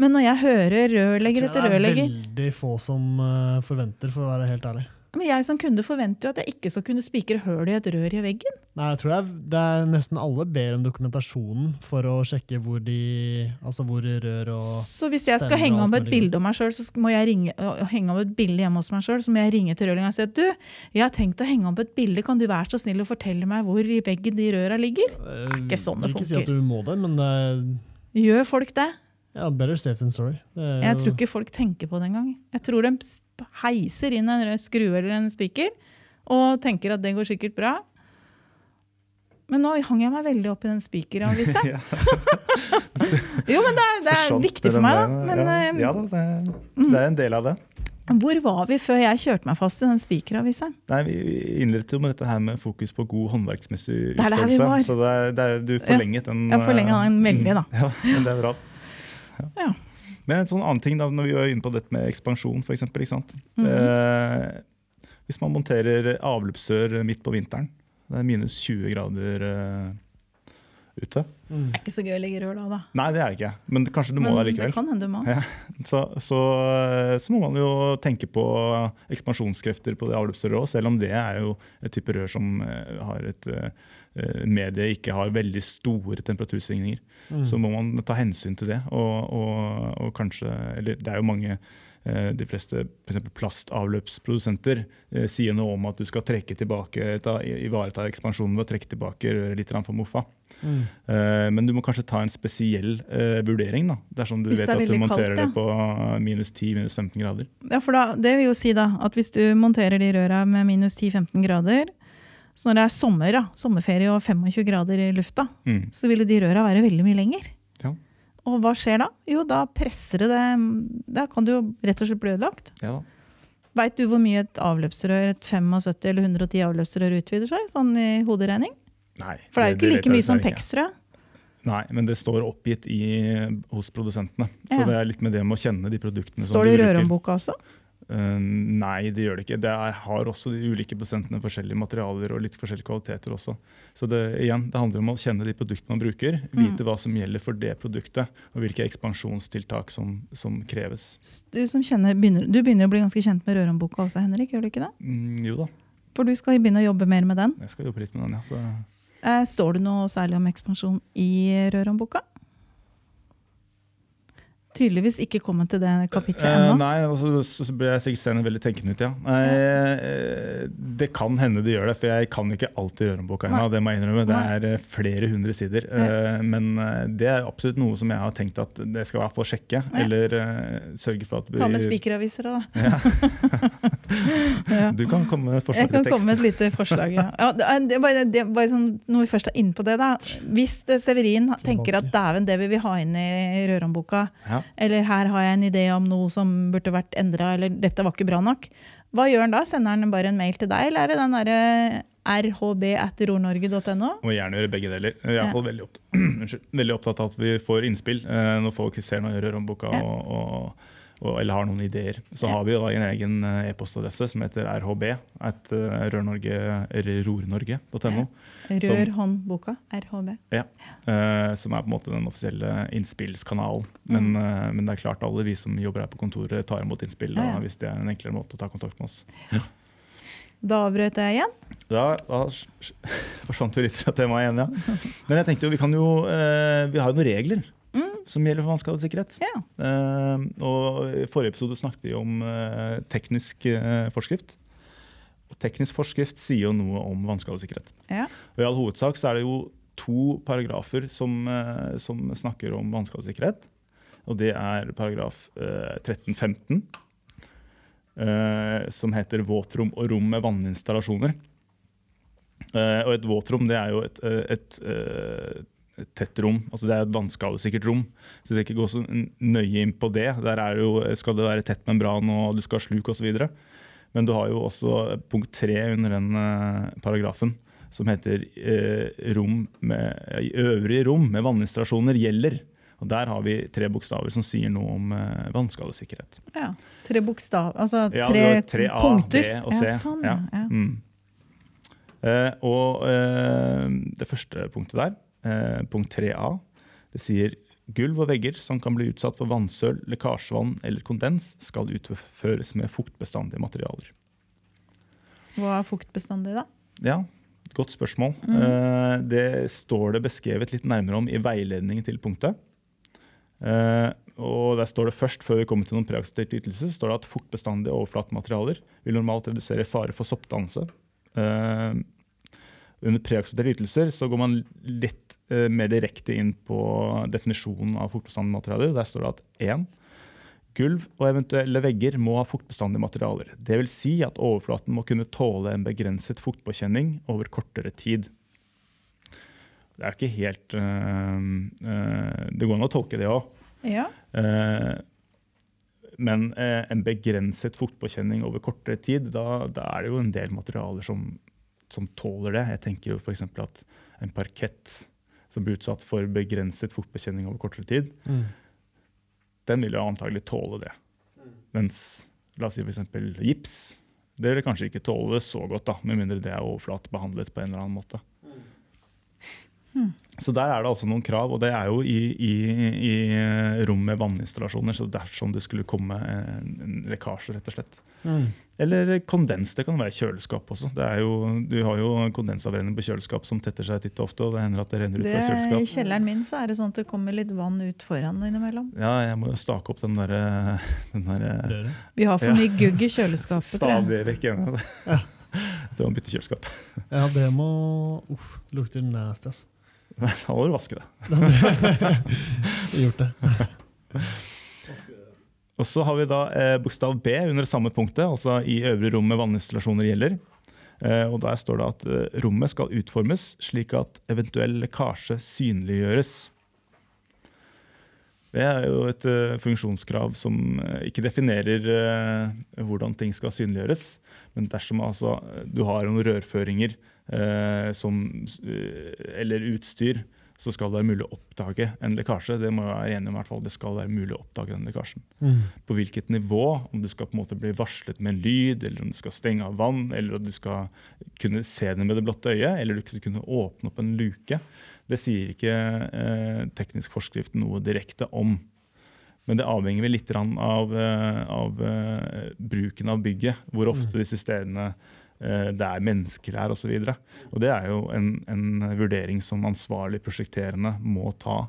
Men når jeg hører rørlegger etter
rørlegger det er veldig få som eh, forventer, for å være helt ærlig.
Men jeg som kunde forventer jo at jeg ikke skal kunne spikre høl i et rør i veggen.
Nei, jeg tror det er, det er nesten alle ber om dokumentasjonen for å sjekke hvor de Altså hvor rør og
Så hvis jeg skal henge om et bilde om meg sjøl, så må jeg ringe, henge om et bilde hjemme hos meg sjøl, så må jeg ringe til rørleggeren og si at du, jeg har tenkt å henge om et bilde, kan du være så snill å fortelle meg hvor i veggen de røra ligger?
er
ikke sånn det
Vil ikke si at du må det, men det er
Gjør folk det?
Ja, better safe than sorry. Det
Jeg tror ikke folk tenker på det engang. Jeg tror de heiser inn en rød skrue eller en spiker og tenker at det går sikkert bra. Men nå hang jeg meg veldig opp i den spikeravisa.
Ja.
Jo, men det er, det er viktig for meg, da. Men
ja,
eh,
ja det, det er en del av det.
hvor var vi før jeg kjørte meg fast i den spikeravisa?
Nei, Vi innledet jo med dette her med fokus på god håndverksmessig
Det er der vi var.
Så det er, det er, du forlenget den.
jeg forlenget
eh,
den veldig, da.
Ja, men det er bra.
Ja.
Men en sånn annen ting da, når vi var inne på dette med ekspansjon, for eksempel, ikke sant?
Mhm.
eh, hvis man monterer avløpsrør midt på vinteren, det er minus 20 grader eh, ute.
Mm.
Det er ikke så gøy å legge rør da, da.
Nei, det er det ikke, men kanskje du må det
Men
likevel.
det kan hende du må.
Ja. Så, så, så må man jo tenke på ekspansjonskrefter på det avløpsrøret òg, selv om det er jo et type rør som eh, har et eh, medie ikke har veldig store temperatursvingninger.
Mm.
Så må man ta hensyn til det. Og, og, og kanskje Eller det er jo mange eh, de fleste for plastavløpsprodusenter eh, sier noe om at du skal trekke tilbake, ta, ivareta ekspansjonen ved å trekke tilbake røret litt for moffa.
Mm.
Eh, men du må kanskje ta en spesiell uh, vurdering. da, dersom du
Hvis
vet at du
monterer kaldt, ja.
det på minus 10-15 grader.
Ja, for da, Det vil jo si da, at hvis du monterer de røra med minus 10-15 grader, så når det er sommer, da, sommerferie og 25 grader i lufta,
Mm.
så ville de røra være veldig mye lenger.
Ja.
Og hva skjer da? Jo, da presser det det Da kan det jo rett og slett bli ødelagt.
Ja, da.
Veit du hvor mye et avløpsrør, et 75 eller 110 avløpsrør utvider seg? Sånn i hoderegning?
Nei,
For det er jo ikke like mye som. PEX, tror jeg.
Nei, men det står oppgitt i, hos produsentene. Så
Ja.
det er litt med det med å kjenne de produktene som
Står det i
bruker.
rørhåndboka også?
Eh, nei, det gjør det ikke. Det er, har også de ulike prosentene forskjellige materialer og litt forskjellige kvaliteter også. Så det, igjen, det handler om å kjenne de produktene man bruker, vite hva som gjelder for det produktet, og hvilke ekspansjonstiltak som, som kreves.
Du, som kjenner, begynner, du begynner å bli ganske kjent med rørhåndboka også, Henrik? gjør du ikke det?
Mm, jo da,
For du skal begynne å jobbe mer med den.
jeg skal jobbe litt med den, ja. Så,
Eh, står det noe særlig om ekspansjon i rørhåndboka? Tydeligvis ikke kommet til det kapitlet
Eh,
ennå.
nei, og så ble jeg sikkert seende veldig tenkende ut, ja. Eh, det kan hende de gjør det, for jeg kan ikke alltid Rørenboka ennå.
Nei.
Det må jeg innrømme. Det er eh, flere hundre sider. Eh, men eh, det er absolutt noe som jeg har tenkt at det skal være i hvert fall sjekke. Eller eh, sørge for at
Ta med spikeraviser, da.
Ja. Du kan komme med
Jeg
forslag
kan komme med et lite forslag. Ja. Ja, det bare, det bare sånn, når vi først er inne på det, da. Hvis Severin tenker at dæven, det vil vi ha inn i rørhåndboka,
Ja.
eller her har jeg en idé om noe som burde vært endra, eller dette var ikke bra nok, hva gjør han da? Sender han bare en mail til deg, eller er det den derre rhb.rornorge.no?
Må gjerne gjøre begge deler. Jeg er
Ja.
veldig, opptatt, veldig opptatt av at vi får innspill eh, når folk ser noe i Røromboka.
Ja.
og, og, eller har noen ideer. Så
Ja.
har vi jo da en egen eh, e-postadresse som heter rhb, at rørnorge, eller rornorge.no.
Rørhåndboka. RHB.
Ja. eh, som er på en måte den offisielle innspillskanalen. Men,
Mm.
eh, men det er klart alle vi som jobber her på kontoret, tar imot innspill da,
Ja, ja.
hvis det er en enklere måte å ta kontakt med oss. Ja.
Da avbrøt jeg igjen.
Da, da forsvant vi litt fra temaet igjen, ja. Men jeg tenkte jo, vi kan jo eh, Vi har jo noen regler. Som gjelder for vannskadesikkerhet.
Ja.
Uh, og I forrige episode snakket vi om uh, teknisk uh, forskrift. Og teknisk forskrift sier jo noe om vannskadesikkerhet.
Ja.
Og I all hovedsak så er det jo to paragrafer som, som snakker om vannskadesikkerhet. Og det er paragraf eh, 1315, eh, som heter våtrom og rom med vanninstallasjoner. Og et våtrom det er jo et, et, et tett rom, altså det er et vannskadesikkert rom. Så du skal ikke gå så nøye inn på det. Der er det jo, skal det være tett membran og du skal ha sluk osv. Men du har jo også punkt tre under den eh, paragrafen, som heter eh, rom med, øvrige rom med vanninstallasjoner gjelder. Og Der har vi tre bokstaver som sier noe om eh, vannskadesikkerhet.
ja. Tre bokstav, altså tre,
ja, tre A,
punkter.
B og C.
Ja, sånn, ja. ja.
Mm. Eh, og eh, det første punktet der, eh, punkt 3a, det sier gulv og vegger som kan bli utsatt for vannsøl, lekkasjevann eller kondens, skal utføres med fuktbestandige materialer.
Hva er fuktbestandig, da?
Ja, godt spørsmål.
Mm.
Eh, det står det beskrevet litt nærmere om i veiledningen til punktet. Eh, og der står det først, Før vi kommer til noen preakseptert ytelse, står det at fuktbestandige overflatematerialer vil normalt redusere fare for soppdannelse. Eh, under preaksepterte ytelser så går man litt mer direkte inn på definisjonen av fuktbestandige materialer. Der står det at 1. Gulv og eventuelle vegger må ha fuktbestandige materialer. Dvs. Si at overflaten må kunne tåle en begrenset fuktpåkjenning over kortere tid. Det er ikke helt øh, øh, Det går an å tolke det òg.
Ja.
men uh, en begrenset fuktpåkjenning over kortere tid, da, da er det jo en del materialer som, som tåler det. Jeg tenker jo f.eks. at en parkett som blir utsatt for begrenset fotbekjenning over kortere tid,
Mm.
den vil jo antagelig tåle det. Mens la oss si f.eks. gips, det vil kanskje ikke tåle det så godt, da, med mindre det er overflatebehandlet på en eller annen måte. Så der er det altså noen krav, og det er jo i, i, i rom med vanninstallasjoner. Så dersom det skulle komme en, en lekkasje, rett og slett.
Mm.
Eller kondens. Det kan være kjøleskap også. Det er jo, du har jo kondensavrenning på kjøleskap som tetter seg titt og ofte, og det hender at det renner ut
Det,
fra
I kjelleren min så er det sånn at det kommer litt vann ut foran innimellom.
Ja, jeg må jo stake opp den derre den der,
Vi har for
Ja.
mye gugg i kjøleskapet.
Stadig vekk hjemme.
Ja.
Jeg tror man bytter kjøleskap.
Ja, det må Uff, lukter nasty, ass.
Da må du vaske det.
Gjort det.
Og så har vi da eh, bokstav B under samme punktet, altså i øvre rom med vanninstallasjoner gjelder. Eh, og Der står det at eh, rommet skal utformes slik at eventuell lekkasje synliggjøres. Det er jo et uh, funksjonskrav som uh, ikke definerer uh, hvordan ting skal synliggjøres. Men dersom altså, du har noen rørføringer som, eh, eller utstyr, så skal det være mulig å oppdage en lekkasje. Det må jeg være enig om i hvert fall. Det skal være mulig å oppdage den lekkasjen.
Mm.
På hvilket nivå, om du skal på en måte bli varslet med en lyd, eller om du skal stenge av vann, eller om du skal kunne se det med det blotte øyet, eller du skal kunne åpne opp en luke. Det sier ikke eh, teknisk forskrift noe direkte om. Men det avhenger vel litt av, av, eh, av eh, bruken av bygget. Hvor ofte disse stedene eh, det er mennesker her osv. Det er jo en, en vurdering som ansvarlig prosjekterende må ta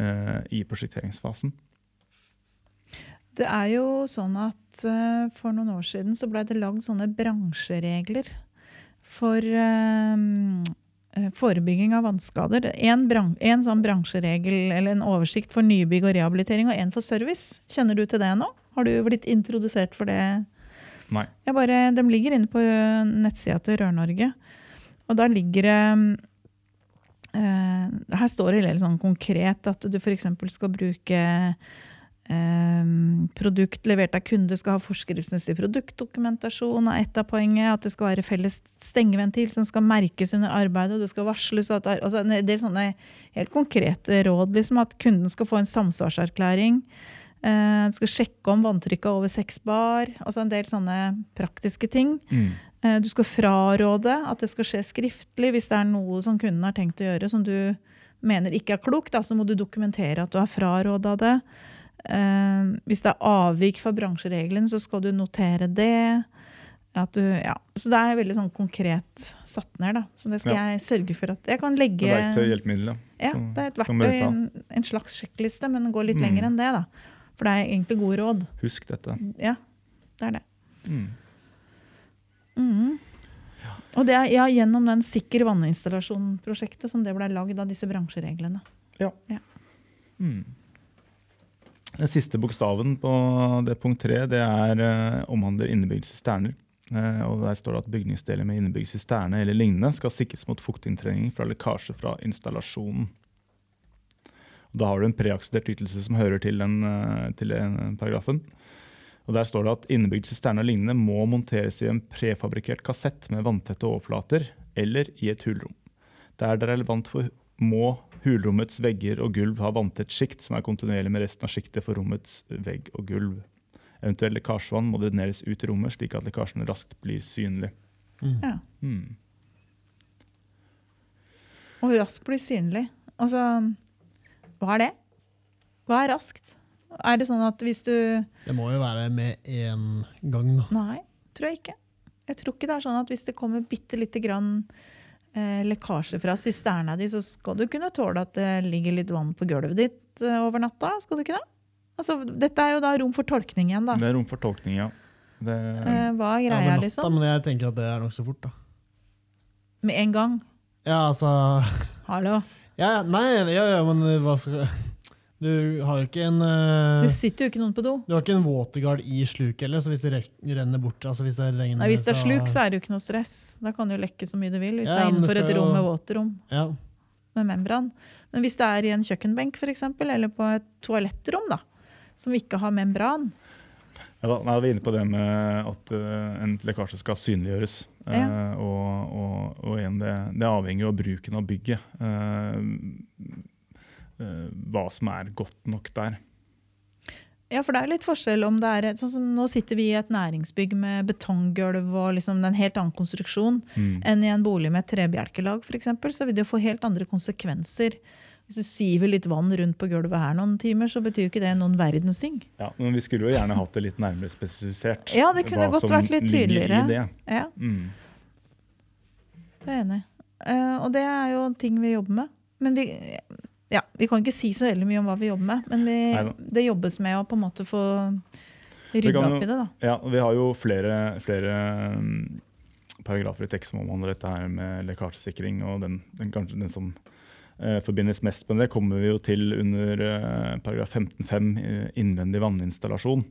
eh, i prosjekteringsfasen.
Det er jo sånn at eh, for noen år siden så ble det lagd sånne bransjeregler for eh, eh, forebygging av vannskader. En, bran en sånn bransjeregel eller en oversikt for nybygg og rehabilitering, og en for service. Kjenner du til det nå? Har du blitt introdusert for det?
Nei.
Bare, de ligger inne på eh, nettsida til Rør-Norge. Og da ligger det eh, Her står det litt sånn konkret at du f.eks. skal bruke eh, produkt levert av kunde skal ha forskriftsmessig produktdokumentasjon av ett av poenget. At det skal være felles stengeventil som skal merkes under arbeidet. og det skal varsles. At, det er- altså, sånne helt konkrete råd. Liksom, at kunden skal få en samsvarserklæring. Eh, du skal sjekke om vanntrykket er over seks bar. Altså en del sånne praktiske ting.
Mm.
Eh, Du skal fraråde at det skal skje skriftlig hvis det er noe som kunden har tenkt å gjøre som du mener ikke er klokt. Da, så må du dokumentere at du har fraråda det. Eh, hvis det er avvik fra bransjereglene, så skal du notere det. At du, ja. Så det er veldig sånn konkret satt ned. Da. Så det skal
Ja.
jeg sørge for at jeg kan legge
verktøy, hjelpemiddel, ja.
ja, det er et verktøy, en, en slags sjekkliste, men den går litt
Mm.
lenger enn det. da. For det er egentlig gode råd.
Husk dette.
Ja, det er det.
Mm.
Mhm. Og det er ja, gjennom den Sikker vanninstallasjon-prosjektet som det ble lagd av disse bransjereglene.
Mm. Den siste bokstaven på det punkt tre det er, eh, omhandler innebygd sisterner. Eh, og Der står det at bygningsdeler med innebygd sisterne eller lignende skal sikres mot fuktinntrengning fra lekkasje fra installasjonen. Da har du en preakseptert ytelse som hører til den, eh, til den paragrafen. Og Der står det at innebygd sisterne og lignende må monteres i en prefabrikkert kassett med vanntette overflater eller i et hulrom. Der det er relevant for må hulrommets vegger og gulv ha vanntett sjikt som er kontinuerlig med resten av sjiktet for rommets vegg og gulv. Eventuelt lekkasjevann må dreneres ut i rommet, slik at lekkasjen raskt blir synlig.
Mm.
Ja.
Mm.
Og raskt blir synlig. Altså, hva er det? Hva er raskt? Er det sånn at hvis du
Det må jo være med én gang, da.
Nei, tror jeg ikke. Jeg tror ikke det er sånn at hvis det kommer bitte lite grann eh, lekkasje fra sisterna di, så skal du kunne tåle at det ligger litt vann på gulvet ditt eh, over natta. Skal du ikke det? Altså, dette er jo da rom for tolkning igjen, da.
Det er rom for tolkning, ja. Det,
Eh, hva er greia,
ja, natta,
liksom?
men jeg tenker at det er nokså fort, da.
Med en gang.
Ja, altså
Hallo.
Ja, nei, ja, ja, men hva skal Du har jo ikke en uh,
Det sitter jo ikke noen på do.
Du har ikke en waterguard i sluket heller, så hvis det renner bort altså hvis det regner
Nei, Hvis det er sluk, så er det jo ikke noe stress. Da kan du lekke så mye du vil. Hvis
Ja,
det er
innenfor det
et rom med våtrom
Ja.
med membran. Men hvis det er i en kjøkkenbenk for eksempel, eller på et toalettrom da, som ikke har membran,
ja, da, nei, vi er inne på det med at eh, en lekkasje skal synliggjøres. Eh,
Ja.
og, og, og igjen, det, det avhenger jo av bruken av bygget. Eh, eh, hva som er godt nok der.
Ja, for det er litt forskjell om det er sånn som Nå sitter vi i et næringsbygg med betonggulv og liksom en helt annen konstruksjon
Mm.
enn i en bolig med et trebjelkelag, f.eks. Så vil det jo få helt andre konsekvenser. Hvis det siver litt vann rundt på gulvet her noen timer, så betyr jo ikke det noen verdens ting.
Ja, men vi skulle jo gjerne hatt det litt nærmere spesifisert.
Ja, det kunne godt vært litt tydeligere.
Det.
Ja,
Mm.
det er jeg enig i. Eh, og det er jo ting vi jobber med. Men vi, ja, vi kan ikke si så veldig mye om hva vi jobber med, men vi, det jobbes med å på en måte få rydda opp i det. da.
Ja, vi har jo flere, flere mm, paragrafer i tekst som omhandler dette her med lekkasjesikring. Og den, den, den som forbindes mest med det, kommer vi jo til under eh, paragraf 15-5, eh, innvendig vanninstallasjon.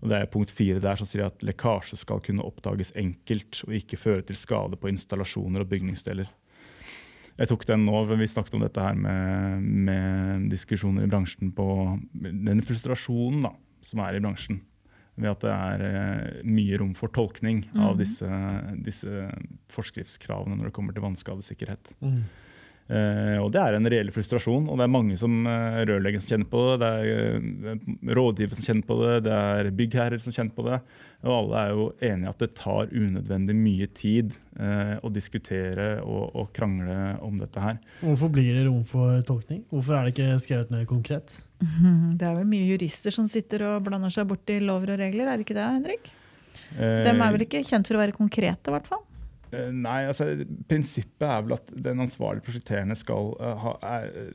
Og det er punkt fire der som sier at lekkasje skal kunne oppdages enkelt og ikke føre til skade på installasjoner og bygningsdeler. Jeg tok den nå, vi snakket om dette her med, med diskusjoner i bransjen på den frustrasjonen da, som er i bransjen. Ved at det er eh, mye rom for tolkning av
Mhm.
disse, disse forskriftskravene når det kommer til vannskadesikkerhet.
Mm.
Eh, og Det er en reell frustrasjon, og det er mange som uh, rørleggere som kjenner på det. Det er rådgiver rådgivere som kjenner på det, det er byggherrer som kjenner på det. Og alle er jo enige at det tar unødvendig mye tid eh, å diskutere og, og krangle om dette her.
Hvorfor blir det rom for tolkning? Hvorfor er det ikke skrevet mer konkret?
Mhm, Det er vel mye jurister som sitter og blander seg bort i lover og regler, er det ikke det, Henrik?
Eh,
De er vel ikke kjent for å være konkrete, i hvert fall?
Eh, Nei, altså prinsippet er vel at den ansvarlige prosjekterende skal eh, ha, er,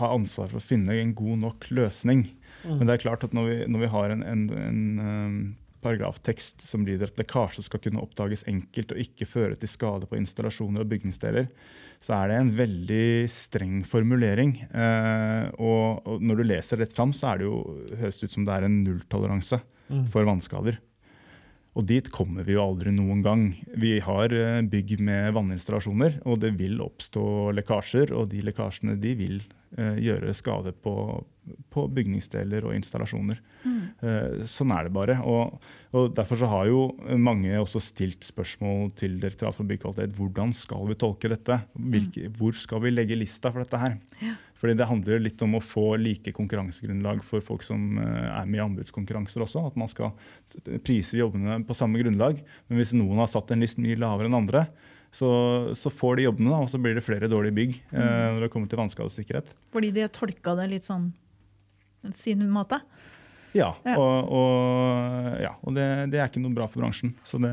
ha ansvar for å finne en god nok løsning.
Mm.
Men det er klart at når vi, når vi har en, en, en um, paragraftekst som lyder at lekkasje skal kunne oppdages enkelt og ikke føre til skade på installasjoner og bygningsdeler, så er det en veldig streng formulering. Eh, og, og når du leser rett fram, så er det jo, høres det ut som det er en nulltoleranse
Mm.
for vannskader. Og dit kommer vi jo aldri noen gang. Vi har eh, bygg med vanninstallasjoner, og det vil oppstå lekkasjer. Og de lekkasjene de vil eh, gjøre skade på, på bygningsdeler og installasjoner. Eh, sånn er det bare. Og, og Derfor så har jo mange også stilt spørsmål til Direktoratet for byggkvalitet. Hvordan skal vi tolke dette? Hvilke, hvor skal vi legge lista for dette her? Fordi Det handler litt om å få like konkurransegrunnlag for folk som eh, er med i anbudskonkurranser også. At man skal prise jobbene på samme grunnlag. Men hvis noen har satt en list mye lavere enn andre, så, så får de jobbene, da, og så blir det flere dårlige bygg eh, når det kommer til vannskadesikkerhet.
Fordi de har tolka det litt sånn sin måte?
Ja,
Ja.
og, og, ja, og det, det er ikke noe bra for bransjen. Så det,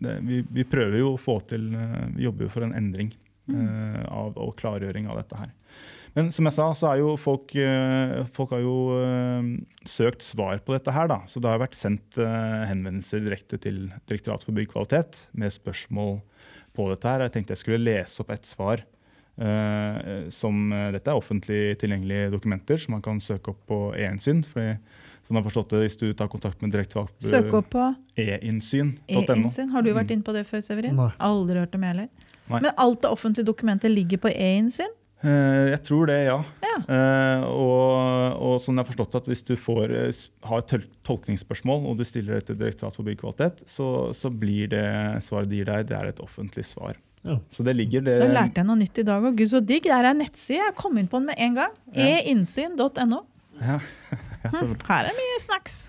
det, vi, vi prøver jo å få til eh, Vi jobber jo for en endring eh, av, og klargjøring av dette her. Men som jeg sa, så er jo folk, eh, folk har jo eh, søkt svar på dette her. da, Så det har vært sendt eh, henvendelser direkte til Direktoratet for byggkvalitet med spørsmål på dette her. Jeg tenkte jeg skulle lese opp et svar. Uh, som, dette er offentlig tilgjengelige dokumenter som man kan søke opp på e-innsyn. fordi Sånn jeg har forstått det, Hvis du tar kontakt med Direktoratet
Søk opp på
e-innsyn.no.
e-innsyn. Har du vært inne på det før, Severin?
Nei.
Aldri hørt om jeg heller. Men alt det offentlige dokumentet ligger på e-innsyn?
Eh, jeg tror det, ja.
Ja.
Eh, og, og sånn jeg har forstått at hvis du får, eh, har et tolkningsspørsmål og du stiller det til Direktoratet for byggkvalitet, så, så blir det svaret de gir deg, det er et offentlig svar.
Ja.
Så det ligger det
Da lærte jeg noe nytt i dag. Og gud, så digg. Det er en nettside. Jeg kom inn på den med en gang.
Ja.
einnsyn.no.
Ja. Ja,
Her er mye snacks.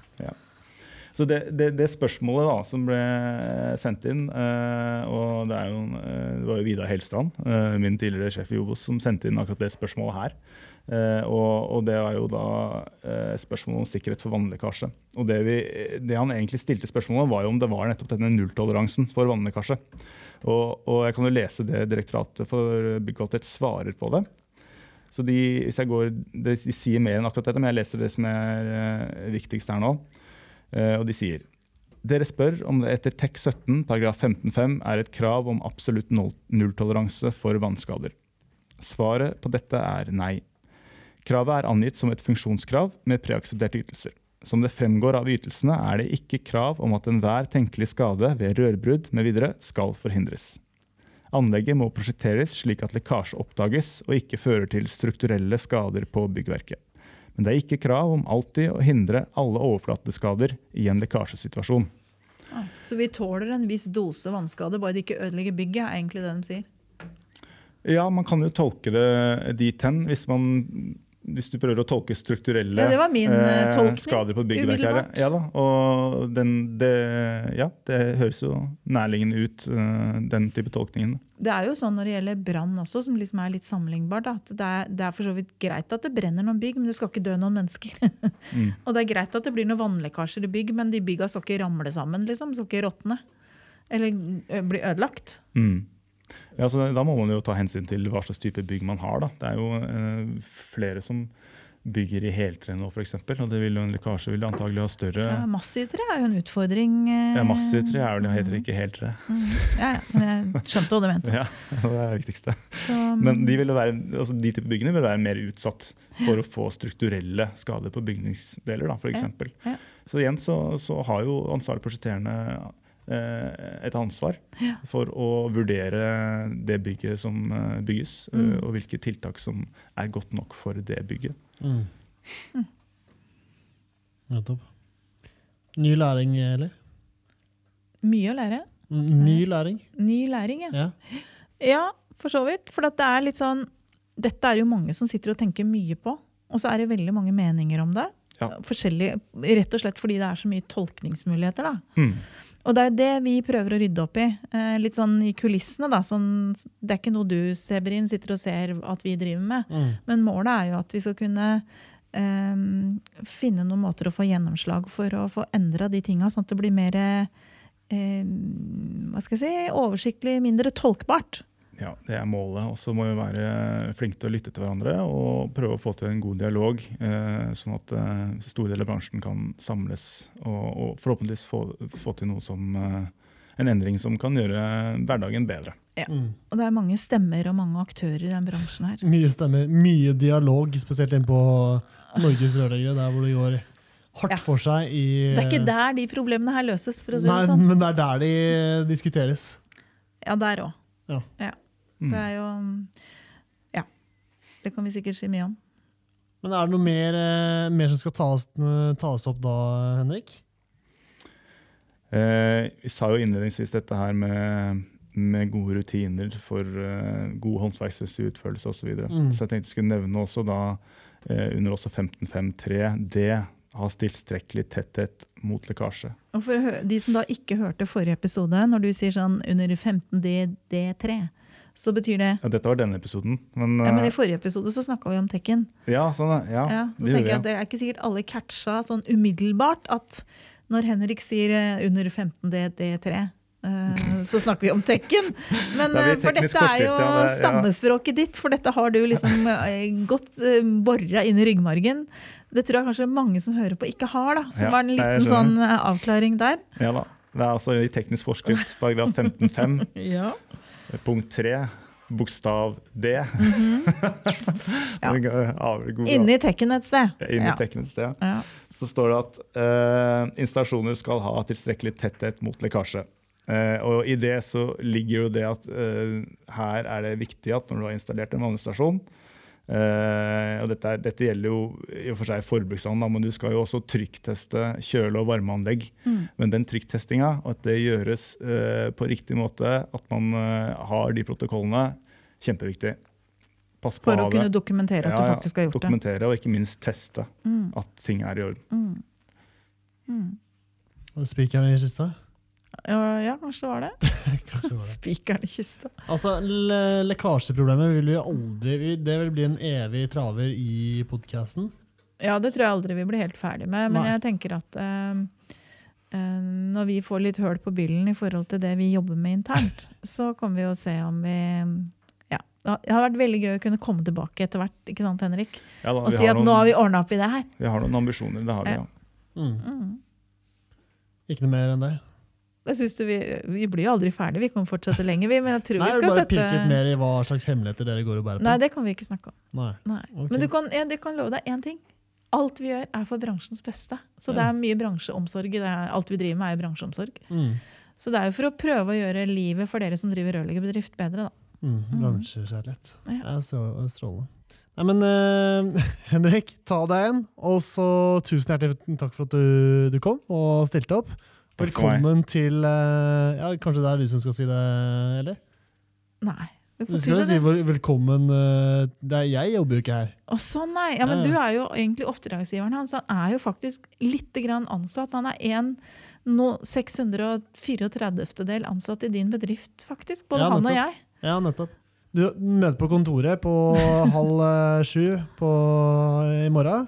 Så det, det, det spørsmålet da, som ble sendt inn, eh, og det, jo, eh, det var jo Vidar Helstrand, eh, min tidligere sjef i Obos, som sendte inn akkurat det spørsmålet her. Uh, og, og det er jo da uh, spørsmål om sikkerhet for vannlekkasje. Og det, vi, det han egentlig stilte spørsmålet var jo om det var nettopp denne nulltoleransen for vannlekkasje. Og, og jeg kan jo lese det Direktoratet for byggkvalitet svarer på det. Så de, hvis jeg går, de, de sier mer enn akkurat dette, men jeg leser det som er uh, viktigst her nå. Eh, og de sier dere spør om det etter TEK 17 paragraf 15-5 er et krav om absolutt nulltoleranse for vannskader. Svaret på dette er nei. Kravet er angitt som et funksjonskrav med preaksepterte ytelser. Som det fremgår av ytelsene er det ikke krav om at enhver tenkelig skade ved rørbrudd mv. skal forhindres. Anlegget må prosjekteres slik at lekkasje oppdages og ikke fører til strukturelle skader på byggverket. Men det er ikke krav om alltid å hindre alle overflateskader i en lekkasjesituasjon.
Så vi tåler en viss dose vannskade, bare det ikke ødelegger bygget, er egentlig det de sier.
Ja, man kan jo tolke det dit hen hvis man hvis du prøver å tolke strukturelle
Ja, det var min, eh, tolkning,
skader på byggverk Ja da, og den, det, ja, det høres jo nærliggende ut, eh, den type tolkningen.
Det er jo sånn når det gjelder brann også, som liksom er litt sammenlignbart. At det er, det er for så vidt greit at det brenner noen bygg, men det skal ikke dø noen mennesker.
Mm.
og det er greit at det blir noen vannlekkasjer i bygg, men de bygga skal ikke ramle sammen. liksom, Skal ikke råtne. Eller ø, bli ødelagt.
Mm. Ja, så Da må man jo ta hensyn til hva slags type bygg man har. da. Det er jo eh, flere som bygger i heltre nå, f.eks. Og det vil jo en lekkasje vil antagelig ha større
Ja, Massivtre er jo en utfordring. eh,
Ja, Massivtre er vel heter ikke heltre.
Mm. Ja, ja, jeg skjønte hva du mente.
Ja, det er det viktigste.
Så,
Men de, ville være, altså de type byggene vil være mer utsatt for å få strukturelle skader på bygningsdeler, f.eks.
ja.
Så igjen så, så har jo ansvarlig prosjekterende et ansvar
Ja.
for å vurdere det bygget som eh, bygges, eh,
Mm.
og hvilke tiltak som er godt nok for det bygget.
Mm. Nettopp. Ny læring, eller?
mye å lære.
Ny læring?
Ny læring, ja.
Ja.
Ja, for så vidt. For at det er litt sånn Dette er jo mange som sitter og tenker mye på. Og så er det veldig mange meninger om det.
Ja.
Rett og slett fordi det er så mye tolkningsmuligheter. da.
Hmm.
Og det er det vi prøver å rydde opp i. Eh, litt sånn i kulissene. da. Sånn, det er ikke noe du, Severin, sitter og ser at vi driver med.
Mm.
Men målet er jo at vi skal kunne eh, finne noen måter å få gjennomslag for å få endra de tinga, sånn at det blir mer eh, hva skal jeg si, oversiktlig, mindre tolkbart.
Ja, Det er målet. Og så må vi være flinke til å lytte til hverandre og prøve å få til en god dialog, eh, sånn at eh, store deler av bransjen kan samles og, og forhåpentligvis få, få til noe som eh, en endring som kan gjøre hverdagen bedre.
Mm.
Og det er mange stemmer og mange aktører i den bransjen her.
Mye stemmer, mye dialog, spesielt inn på Norges rørleggere, der hvor det går hardt
Ja.
for seg i
Det er ikke der de problemene her løses, for å si
Nei,
det sånn.
Nei, men det er der de diskuteres.
Ja, der òg.
Ja.
Mm.
Det er jo Ja. Det kan vi sikkert si mye om.
Men er det noe mer, eh, mer som skal tas, tas opp da, Henrik?
Eh, vi sa jo innledningsvis dette her med, med gode rutiner for uh, god håndverksmessig utførelse osv. Så, videre.
Mm.
så jeg tenkte jeg skulle nevne også da eh, under også 15.5.3 det har tilstrekkelig tetthet mot lekkasje.
Og for de som da ikke hørte forrige episode, når du sier sånn under 15 DD3, så betyr det
Ja, dette var denne episoden, men,
ja, men I
eh,
forrige episode så snakka vi om Tekken.
ja, sånn, ja,
Ja,
det
så det, jeg at Det er ikke sikkert alle catcha sånn umiddelbart at når Henrik sier eh, under 15 DD3, eh, så snakker vi om Tekken. Men eh, for dette er jo
ja, det- ja.
stammespråket ditt, for dette har du liksom godt bora inn i ryggmargen. Det tror jeg kanskje mange som hører på, ikke har. da. Så
Ja,
det var en liten sånn avklaring der.
Ja da. Det er altså i teknisk forskrift paragraf 15-5
Ja.
Punkt tre, bokstav D.
Ja.
Går av- god-
Inni Tekken et sted.
Inni
Ja.
et sted.
Ja.
Så står det at uh, installasjoner skal ha tilstrekkelig tetthet mot lekkasje. Uh, og I det så ligger jo det at uh, her er det viktig at når du har installert en vanninstallasjon eh, og dette, er, dette gjelder jo i og for seg forbruksland, men du skal jo også trykkteste kjøle- og varmeanlegg.
Mm.
Men den trykktestinga, og at det gjøres uh, på riktig måte, at man uh, har de protokollene, kjempeviktig. Pass på
For å
ha
kunne dokumentere at
Ja,
du faktisk har gjort det.
Dokumentere, og ikke minst teste
Mm.
at ting er i orden.
Mm. Mm.
Og Spikeren i kista?
Ja, ja, kanskje det var det.
Det det.
Spikeren i kista.
Altså, le lekkasjeproblemet vil vi aldri vi- Det vil bli en evig traver i podkasten.
Ja, det tror jeg aldri vi blir helt ferdig med. Men
Nei.
jeg tenker at eh, eh, når vi får litt høl på byllen i forhold til det vi jobber med internt, så kommer vi å se om vi ja, Det har vært veldig gøy å kunne komme tilbake etter hvert ikke sant, Henrik?
Ja, da,
og si
at
at nå har vi ordna opp i det her.
Vi har noen ambisjoner, det har vi,
ja.
Mm.
Mm.
Ikke noe mer enn det.
Jeg synes vi, vi blir jo aldri ferdig, vi kan fortsette lenge. vi. Men jeg tror
Nei,
vi skal
bare
sette
pirke litt mer i hva slags hemmeligheter dere går og bærer på.
Nei, det kan vi ikke snakke om.
Nei.
Nei.
Okay.
Men du kan, ja, du kan love deg én ting. Alt vi gjør, er for bransjens beste. Så det er mye bransjeomsorg. i Det er, alt vi driver med, er jo bransjeomsorg.
Mm.
Så det er jo for å prøve å gjøre livet for dere som driver rørleggerbedrift, bedre. da.
Mm. Bransjekjærlighet.
Ja.
Ja, så strålende. Nei, men uh, Henrik, ta deg en. Og så tusen hjertelig takk for at du, du kom og stilte opp. Velkommen til uh, Ja, kanskje det er du som skal si det, eller?
Nei. Du får si
skal jo
det,
si velkommen uh, det er Jeg jobber jo ikke her.
Å, sånn, nei. Ja, men
Ja,
du er jo egentlig oppdragsgiveren hans. Han er jo faktisk litt grann ansatt. Han er en no, 634. del ansatt i din bedrift, faktisk. Både
Ja,
han og jeg.
Ja, nettopp. Du møter på kontoret på halv eh, sju på, i morgen.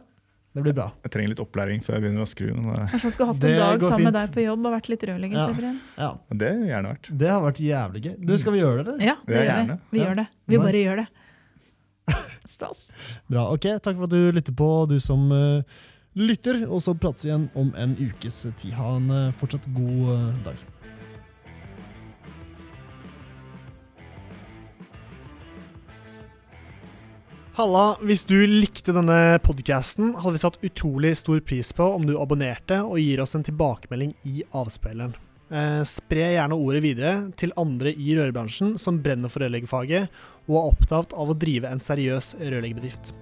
Det blir bra.
Jeg trenger litt opplæring før jeg begynner å skru. men det-
Kanskje jeg skulle hatt en dag
sammen
sammen med deg på jobb og vært litt rørlegger.
Ja. Ja,
Det har gjerne vært.
Det har vært jævlig gøy. Du, Skal vi gjøre det, eller?
Ja, det
det
gjør vi.
gjerne.
Vi
Ja.
gjør det. Vi
Nice.
bare gjør det. Stas.
Bra. ok, Takk for at du lytter på, du som uh, lytter. Og så prates vi igjen om en ukes tid. Ha en uh, fortsatt god uh, dag. Halla, hvis du likte denne podcasten, hadde vi satt utrolig stor pris på om du abonnerte og gir oss en tilbakemelding i avspilleren. Eh, spre gjerne ordet videre til andre i rørbransjen som brenner for rørleggerfaget og er opptatt av å drive en seriøs rørleggerbedrift.